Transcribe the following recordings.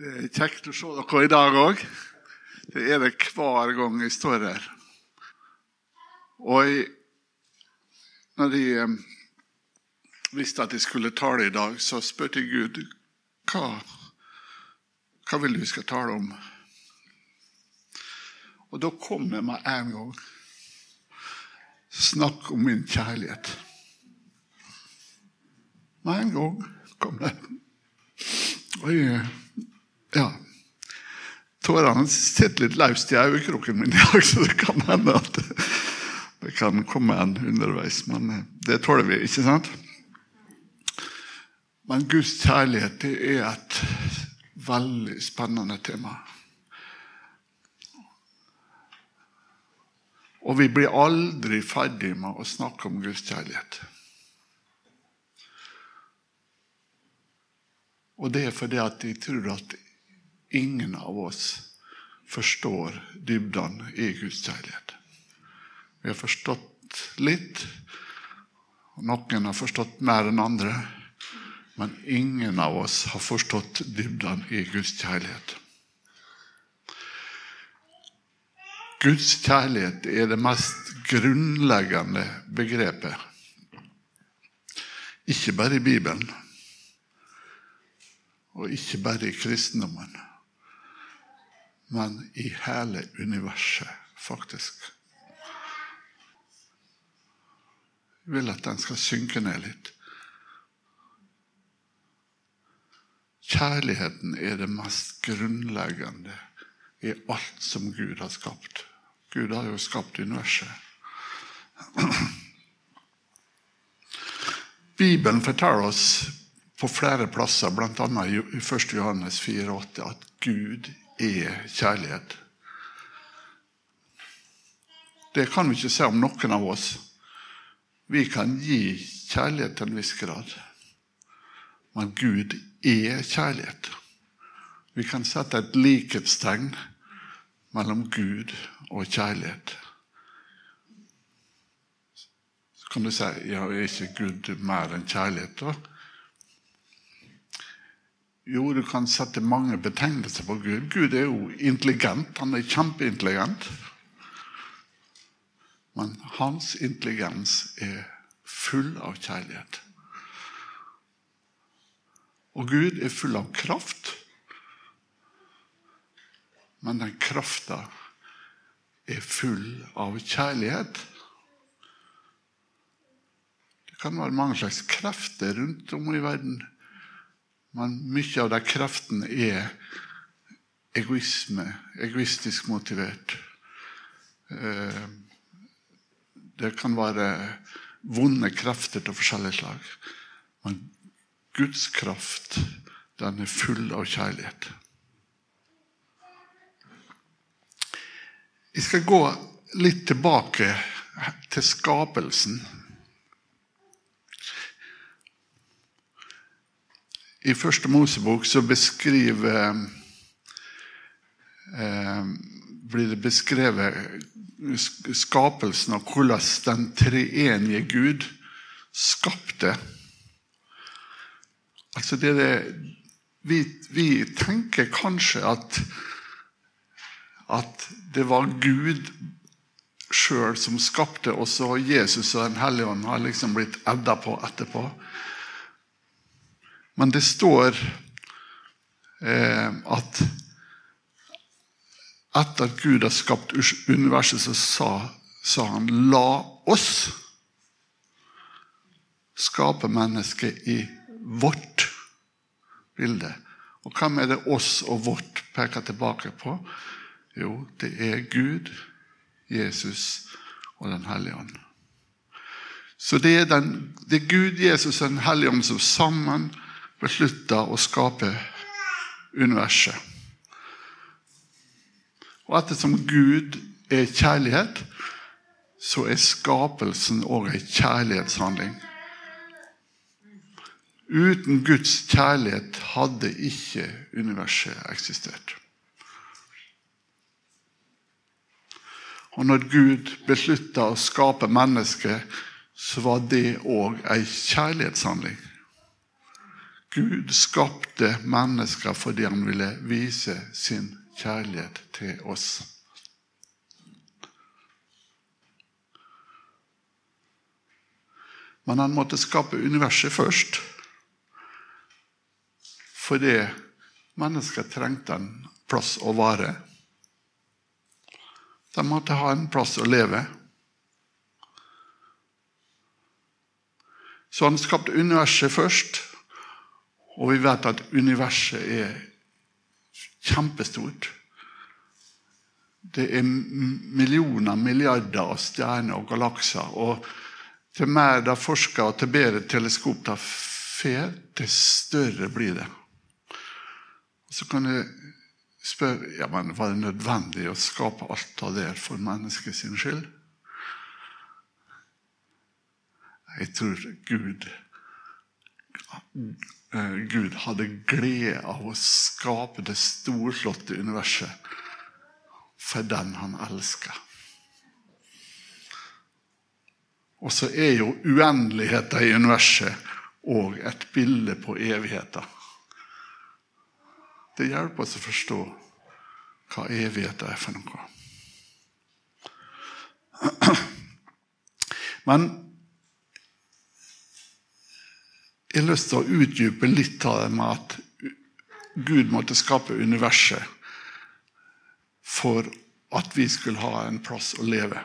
Det er kjekt å se dere i dag òg. Det er det hver gang jeg står her. Og jeg, når jeg eh, visste at jeg skulle tale i dag, så spurte jeg Gud hva, hva vil du skal tale om. Og da kom jeg meg en gang. Snakk om min kjærlighet. Med en gang kom det. Og jeg, ja. Tårene sitter litt løst i øyekroken min i dag, så det kan hende at det kan komme en underveis. Men det tåler vi, ikke sant? Men Guds kjærlighet det er et veldig spennende tema. Og vi blir aldri ferdig med å snakke om Guds kjærlighet. Og det er fordi at jeg tror at ingen av oss forstår dybden i Guds kjærlighet. Vi har forstått litt, og noen har forstått mer enn andre. Men ingen av oss har forstått dybden i Guds kjærlighet. Guds kjærlighet er det mest grunnleggende begrepet. Ikke bare i Bibelen, og ikke bare i kristendommen, men i hele universet, faktisk. Jeg vil at den skal synke ned litt. Kjærligheten er det mest grunnleggende i alt som Gud har skapt. Gud har jo skapt universet. Bibelen forteller oss på flere plasser, bl.a. i 1. Johannes 4,8, at Gud er kjærlighet. Det kan vi ikke si om noen av oss. Vi kan gi kjærlighet til en viss grad. Men Gud er kjærlighet. Vi kan sette et likhetstegn mellom Gud og kjærlighet. Så kan du si ja, er ikke Gud mer enn kjærlighet? da? Jo, du kan sette mange betegnelser på Gud. Gud er jo intelligent. Han er kjempeintelligent. Men hans intelligens er full av kjærlighet. Og Gud er full av kraft. Men den krafta er full av kjærlighet. Det kan være mange slags krefter rundt om i verden. Men mye av den kraften er egoisme, egoistisk motivert. Det kan være vonde krefter av forskjellig slag. Men Guds kraft, den er full av kjærlighet. Jeg skal gå litt tilbake til skapelsen. I første Mosebok så beskriver eh, blir det beskrevet skapelsen og hvordan den treenige Gud skapte. Altså det, det vi, vi, tenker kanskje at, at det var Gud sjøl som skapte, og så Jesus og Den hellige ånd har liksom blitt edda på etterpå. Men det står eh, at etter at Gud har skapt universet, så sa, sa han 'la oss skape mennesket i vårt bilde'. Og hvem er det oss og vårt peker tilbake på? Jo, det er Gud, Jesus og Den hellige ånd. Så det er, den, det er Gud, Jesus og Den hellige ånd som sammen beslutta å skape universet. Og ettersom Gud er kjærlighet, så er skapelsen òg en kjærlighetshandling. Uten Guds kjærlighet hadde ikke universet eksistert. Og når Gud beslutta å skape mennesket, så var det òg en kjærlighetshandling. Gud skapte mennesker fordi han ville vise sin kjærlighet til oss. Men han måtte skape universet først. Fordi mennesker trengte en plass å vare. De måtte ha en plass å leve. Så han skapte universet først. Og vi vet at universet er kjempestort. Det er millioner, milliarder av stjerner og galakser. og til mer de forsker, og til bedre teleskop de får, til større blir det. Og Så kan jeg spørre ja, men var det nødvendig å skape alt av det for menneskets skyld. Jeg tror Gud Gud hadde glede av å skape det storslåtte universet for den han elsker. Og så er jo uendeligheten i universet òg et bilde på evigheten. Det hjelper oss å forstå hva evigheten er for noe. Men jeg har lyst til å utdype litt av det med at Gud måtte skape universet for at vi skulle ha en plass å leve.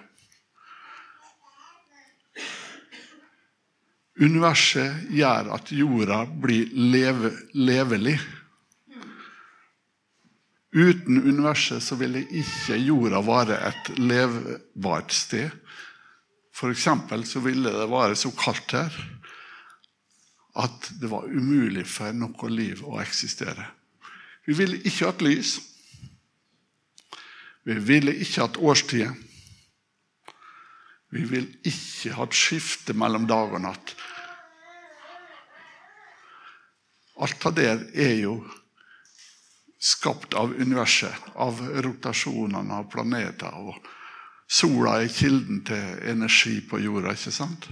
Universet gjør at jorda blir leve, levelig. Uten universet så ville ikke jorda være et levbart sted. F.eks. så ville det være så kaldt her at det var umulig for noe liv å eksistere. Vi ville ikke hatt lys. Vi ville ikke hatt årstider. Vi ville ikke hatt skifte mellom dag og natt. Alt av det er jo skapt av universet, av rotasjonene av planeter. og Sola er kilden til energi på jorda, ikke sant?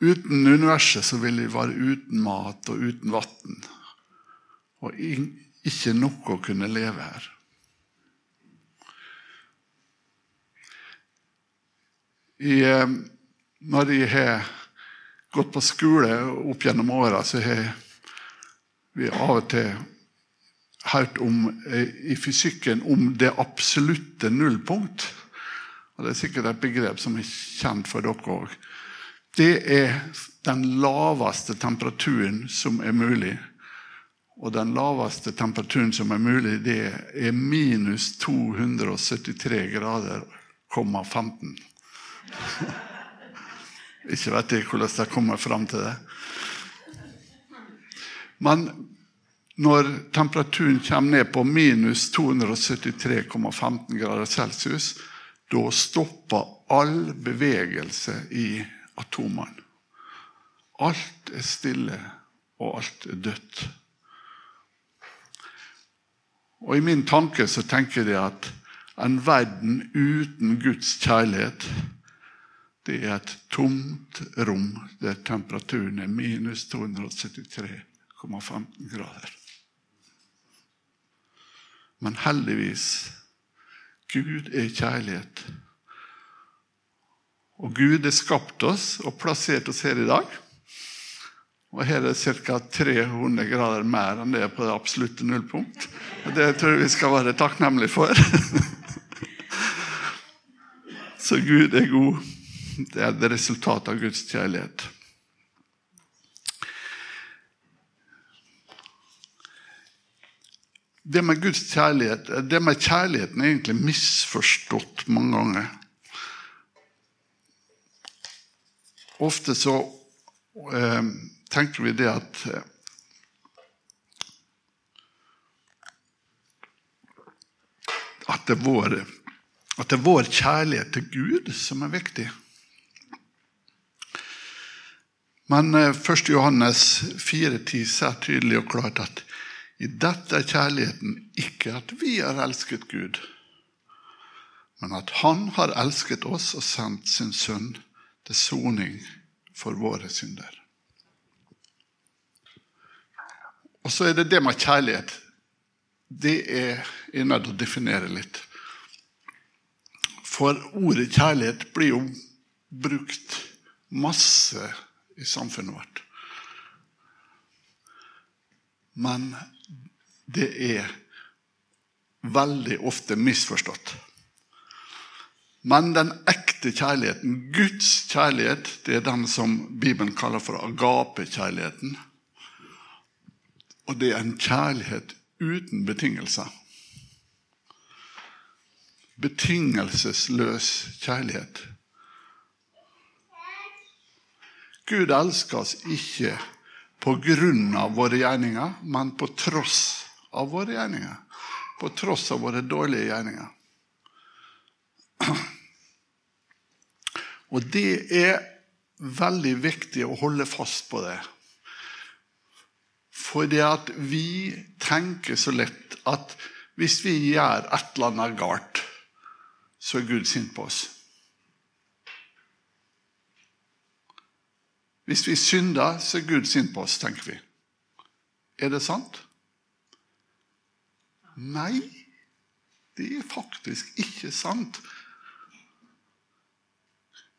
Uten universet så vil vi være uten mat og uten vann. Og ikke noe å kunne leve her. I, eh, når jeg har gått på skole opp gjennom åra, så har vi av og til hørt om, eh, i fysikken om det absolutte nullpunkt. Og Det er sikkert et begrep som er kjent for dere òg. Det er den laveste temperaturen som er mulig. Og den laveste temperaturen som er mulig, det er minus 273 grader, 15. Ikke vet jeg hvordan de kommer fram til det. Men når temperaturen kommer ned på minus 273,15 grader celsius, da stopper all bevegelse i atomene. Alt er stille, og alt er dødt. Og I min tanke så tenker jeg at en verden uten Guds kjærlighet det er et tomt rom der temperaturen er minus 273,15 grader. Men heldigvis Gud er kjærlighet. Og Gud har skapt oss og plassert oss her i dag. Og her er det ca. 300 grader mer enn det er på det absolutte nullpunkt. Og Det tror jeg vi skal være takknemlige for. Så Gud er god. Det er det resultatet av Guds kjærlighet. Det med Guds kjærlighet, det med kjærligheten er egentlig misforstått mange ganger. Ofte så eh, tenker vi det at eh, At det, vår, at det er vår kjærlighet til Gud som er viktig. Men 1. Eh, Johannes 4,10 sier tydelig og klart at i dette er kjærligheten ikke at vi har elsket Gud, men at Han har elsket oss og sendt sin sønn til soning for våre synder. Og så er det det med kjærlighet. Det er jeg nødt til å definere litt. For ordet kjærlighet blir jo brukt masse i samfunnet vårt. Men det er veldig ofte misforstått. Men den ekte kjærligheten, Guds kjærlighet, det er den som Bibelen kaller for agape-kjærligheten. Og det er en kjærlighet uten betingelser. Betingelsesløs kjærlighet. Gud elsker oss ikke på grunn av våre gjerninger, men på tross av våre gjerninger. På tross av våre dårlige gjerninger. Og det er veldig viktig å holde fast på det. Fordi at vi tenker så lett at hvis vi gjør et eller annet galt, så er Gud sint på oss. Hvis vi synder, så er Gud sint på oss, tenker vi. Er det sant? Nei, det er faktisk ikke sant.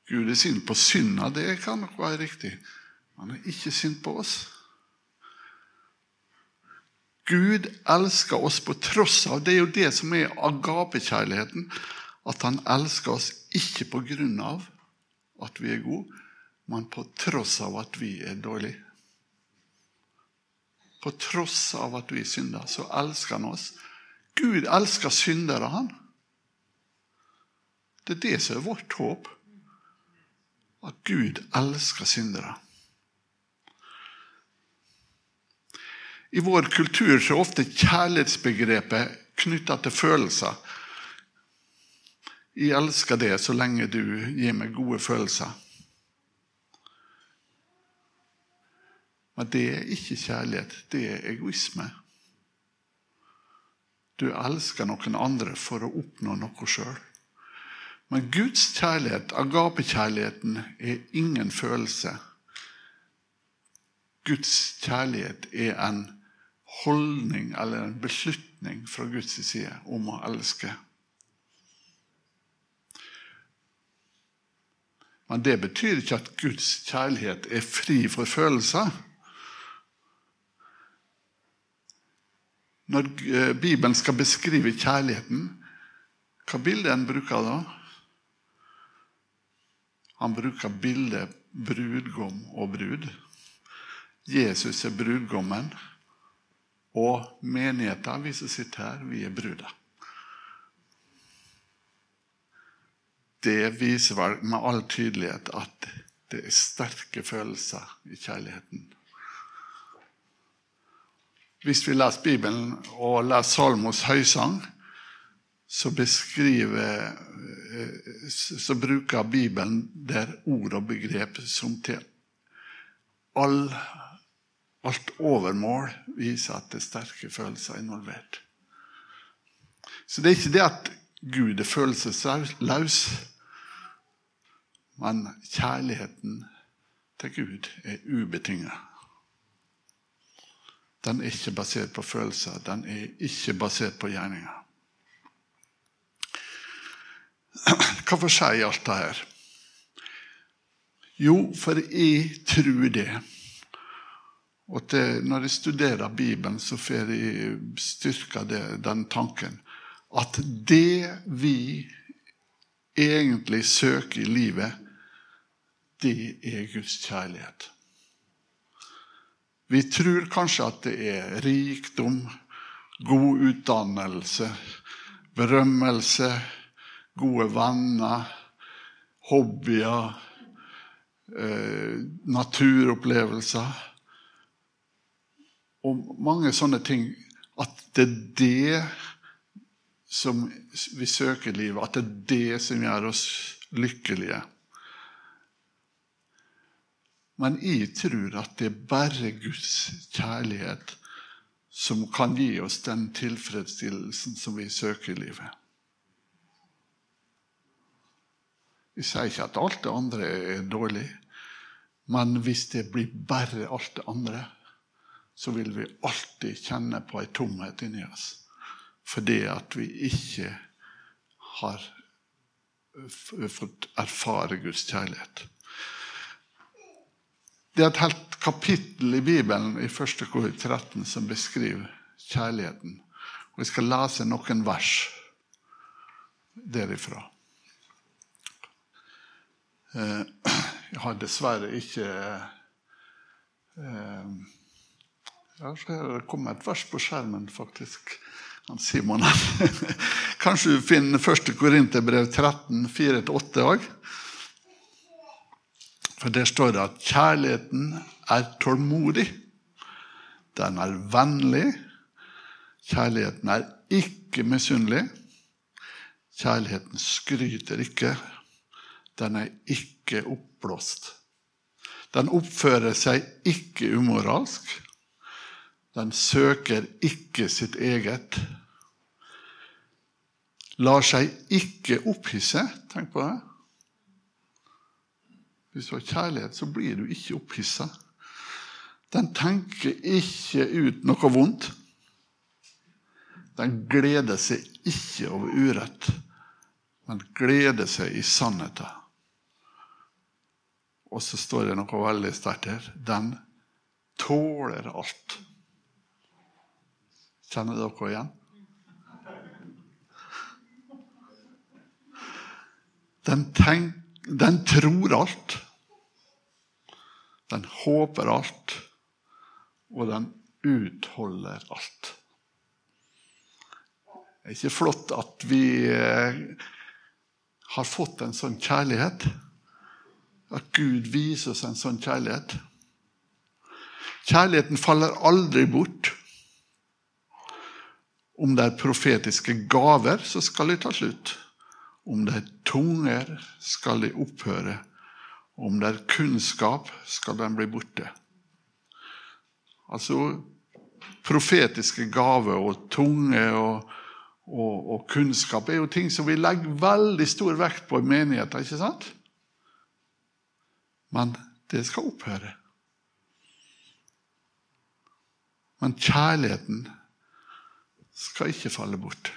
Gud er sint på synda, det kan nok være riktig. Han er ikke sint på oss. Gud elsker oss på tross av Det er jo det som er agapekjærligheten. At han elsker oss ikke på grunn av at vi er gode, men på tross av at vi er dårlige. På tross av at vi synder, så elsker han oss. Gud elsker syndere, han. Det er det som er vårt håp. At Gud elsker syndere. I vår kultur så er ofte kjærlighetsbegrepet knytta til følelser. Jeg elsker det så lenge du gir meg gode følelser. Men det er ikke kjærlighet, det er egoisme. Du elsker noen andre for å oppnå noe sjøl. Men Guds kjærlighet, agapekjærligheten, er ingen følelse. Guds kjærlighet er en holdning eller en beslutning fra Guds side om å elske. Men det betyr ikke at Guds kjærlighet er fri for følelser. Når eh, Bibelen skal beskrive kjærligheten, hva bilde en bruker da? Han bruker bildet brudgom og brud. Jesus er brudgommen, og menigheten, vi som sitter her, vi er bruda. Det viser vel med all tydelighet at det er sterke følelser i kjærligheten. Hvis vi leser Bibelen og leser Salmos høysang, så beskriver så bruker Bibelen der ord og begrep som til all, alt overmål viser at det er sterke følelser involvert. Så det er ikke det at Gud er følelsesløs, men kjærligheten til Gud er ubetinget. Den er ikke basert på følelser, den er ikke basert på gjerninger. Hvorfor sier jeg alt det her? Jo, for jeg tror det. Og det, når jeg studerer Bibelen, så får jeg styrka den tanken. At det vi egentlig søker i livet, det er Guds kjærlighet. Vi tror kanskje at det er rikdom, god utdannelse, berømmelse, gode venner, hobbyer, eh, naturopplevelser og mange sånne ting. At det er det som vi søker i livet, at det er det som gjør oss lykkelige. Men jeg tror at det er bare Guds kjærlighet som kan gi oss den tilfredsstillelsen som vi søker i livet. Jeg sier ikke at alt det andre er dårlig, Men hvis det blir bare alt det andre, så vil vi alltid kjenne på ei tomhet inni oss. Fordi at vi ikke har fått erfare Guds kjærlighet. Det er et helt kapittel i Bibelen i 1. kor 13 som beskriver kjærligheten. Og Jeg skal lese noen vers derifra. Eh, jeg har dessverre ikke eh, Ja, det kommer et vers på skjermen, faktisk. Han Simon. Kanskje du finner 1. Korinterbrev 13, 4-8 òg? For der står det at kjærligheten er tålmodig. Den er vennlig. Kjærligheten er ikke misunnelig. Kjærligheten skryter ikke. Den er ikke oppblåst. Den oppfører seg ikke umoralsk. Den søker ikke sitt eget. Lar seg ikke opphisse. Tenk på det. Hvis du har kjærlighet, så blir du ikke opphissa. Den tenker ikke ut noe vondt. Den gleder seg ikke over urett, men gleder seg i sannheten. Og så står det noe veldig sterkt her. Den tåler alt. Kjenner dere igjen? Den, tenk, den tror alt. Den håper alt. Og den utholder alt. Det er ikke flott at vi eh, har fått en sånn kjærlighet. At Gud viser oss en sånn kjærlighet. Kjærligheten faller aldri bort. Om det er profetiske gaver, så skal de ta slutt. Om det er tunger, skal de opphøre. Om det er kunnskap, skal den bli borte. Altså profetiske gaver og tunge og, og, og, kunnskap er jo ting som vi legger veldig stor vekt på i menigheten, ikke sant? Men det skal opphøre. Men kjærligheten skal ikke falle bort.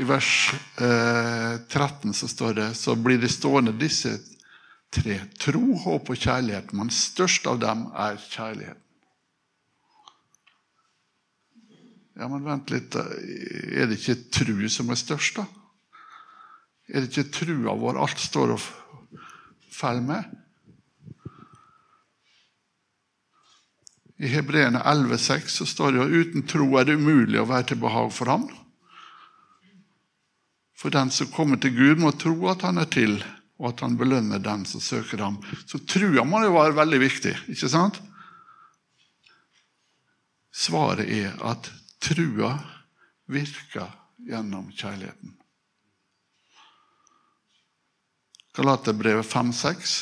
I vers eh, 13 så står det så blir det stående disse tre. Tro, håp og kjærlighet. Men størst av dem er kjærligheten. Ja, men vent litt. Er det ikke tru som er størst, da? Er det ikke trua vår alt står og faller med? I Hebreerne 11,6 så står det at uten tro er det umulig å være til behag for ham. For den som kommer til Gud, må tro at han er til, og at han belønner den som søker ham. Så trua må jo være veldig viktig, ikke sant? Svaret er at trua virker gjennom kjærligheten. Galaterbrevet 5,6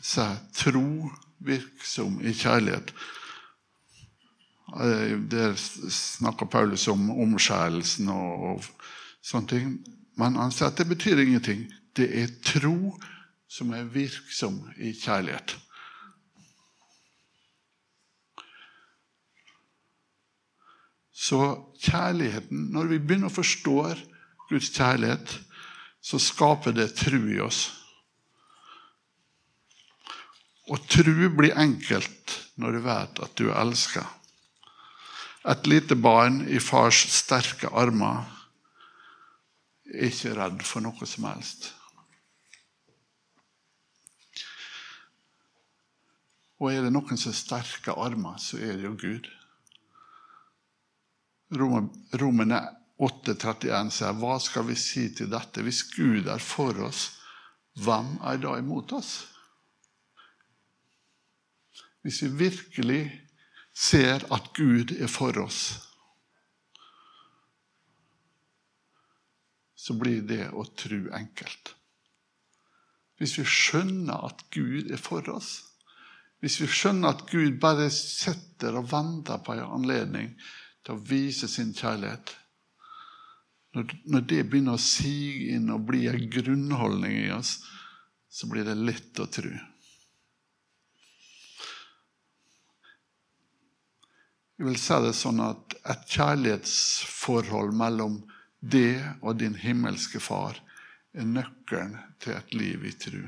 sier tro virksom i kjærlighet. Eh, der snakker Paulus om omskjærelsen og, og sånne ting. Men han sier at det betyr ingenting. Det er tro som er virksom i kjærlighet. Så kjærligheten Når vi begynner å forstå Guds kjærlighet, så skaper det tro i oss. Og tro blir enkelt når du vet at du er elska. Et lite barn i fars sterke armer er ikke redd for noe som helst. Og er det noen som har sterke armer, så er det jo Gud. Romerne 8,31 sier, hva skal vi si til dette? Hvis Gud er for oss, hvem er da imot oss? Hvis vi virkelig ser at Gud er for oss, så blir det å tro enkelt. Hvis vi skjønner at Gud er for oss, hvis vi skjønner at Gud bare setter og venter på en anledning til å vise sin kjærlighet Når, det begynner å sige inn og bli en grunnholdning i oss, så blir det lett å tro. Jeg vil si det sånn at et kjærlighetsforhold mellom det og din himmelske far er nøkkelen til et liv i tro.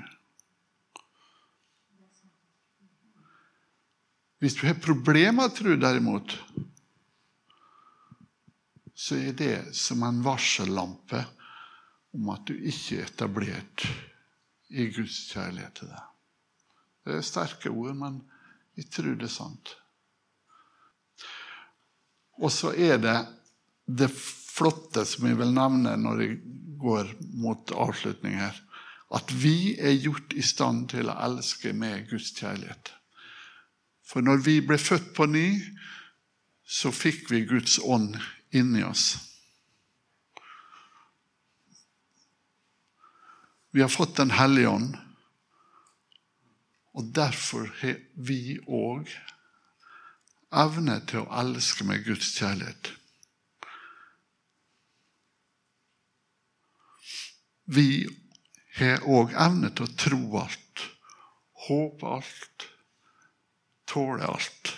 Hvis du har problemer med tro, derimot, så er det som en varsellampe om at du ikke er etablert i Guds kjærlighet til deg. Det er sterke ord, men jeg tror det er sant. Og så er det det flotte som jeg vil nevne når jeg går mot avslutning her, at vi er gjort i stand til å elske med Guds kjærlighet. For når vi ble født på ny, så fikk vi Guds ånd inni oss. Vi har fått Den hellige ånd, og derfor har vi òg evne til å elske med Guds kjærlighet. Vi har òg evne til å tro alt, håpe alt, tåle alt.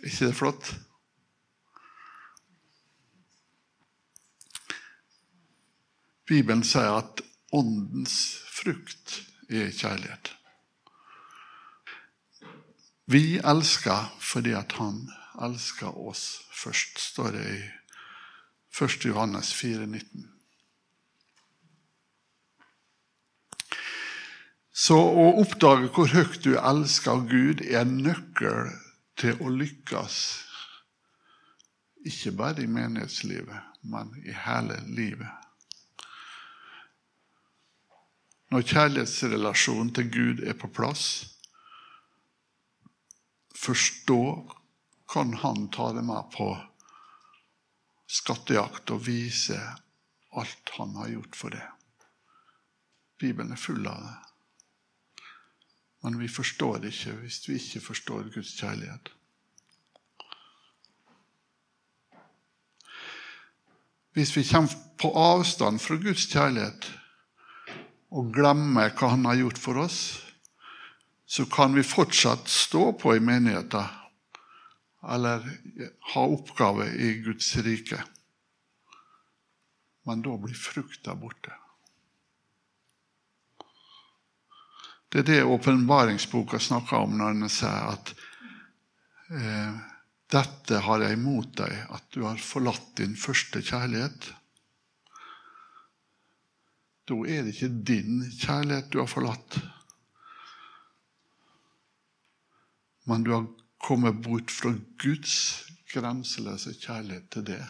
Er ikke det flott? Bibelen sier at åndens frukt er kjærlighet. Vi elsker fordi at han elsker oss først, står det i 1. Johannes 4, 19. Så å oppdage hvor høyt du elsker Gud, er en nøkkel til å lykkes. Ikke bare i menighetslivet, men i hele livet. Når kjærlighetsrelasjonen til Gud er på plass, først da kan han ta det med på skattejakt og vise alt han har gjort for det. Bibelen er full av det. Men vi forstår det ikke hvis vi ikke forstår Guds kjærlighet. Hvis vi kommer på avstand fra Guds kjærlighet, og glemmer hva han har gjort for oss, så kan vi fortsatt stå på i menigheten eller ha oppgave i Guds rike. Men da blir frukta borte. Det er det åpenbaringsboka snakker om når den sier at eh, dette har jeg imot deg, at du har forlatt din første kjærlighet. Da er det ikke din kjærlighet du har forlatt. Men du har kommet bort fra Guds grenseløse kjærlighet til det.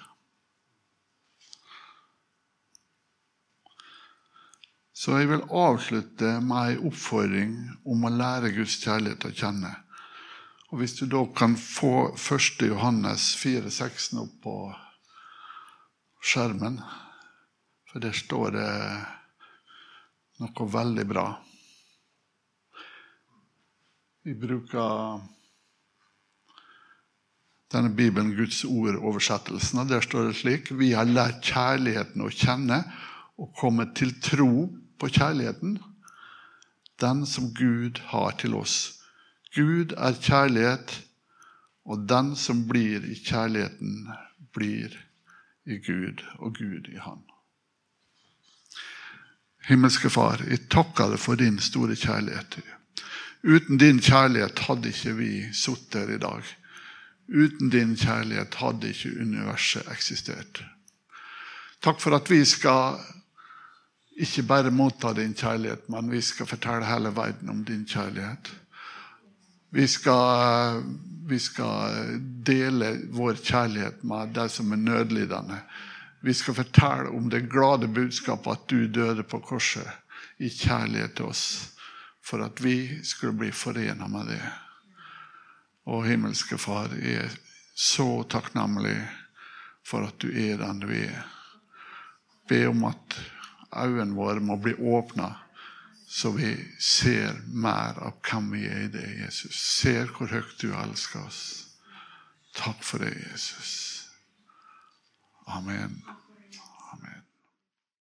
Så jeg vil avslutte med en oppfordring om å lære Guds kjærlighet å kjenne. Og Hvis du da kan få 1. Johannes 4,16 opp på skjermen For der står det noe veldig bra. Vi bruker denne Bibelen, Guds ord-oversettelsen. Der står det slik Vi har lært kjærligheten å kjenne og kommet til tro på kjærligheten, den som Gud har til oss. Gud er kjærlighet, og den som blir i kjærligheten, blir i Gud, og Gud i Han. Himmelske Far, jeg takker deg for din store kjærlighet. Uten din kjærlighet hadde ikke vi sittet her i dag. Uten din kjærlighet hadde ikke universet eksistert. Takk for at vi skal ikke bare motta din kjærlighet, men vi skal fortelle hele verden om din kjærlighet. Vi skal, vi skal dele vår kjærlighet med de som er nødlidende. Vi skal fortelle om det glade budskapet at du døde på korset i kjærlighet til oss, for at vi skulle bli forena med det. Og himmelske Far, jeg er så takknemlig for at du er den du er. Be om at øynene våre må bli åpna, så vi ser mer av hvem vi er i det, Jesus. Ser hvor høyt du elsker oss. Takk for det, Jesus. Amen.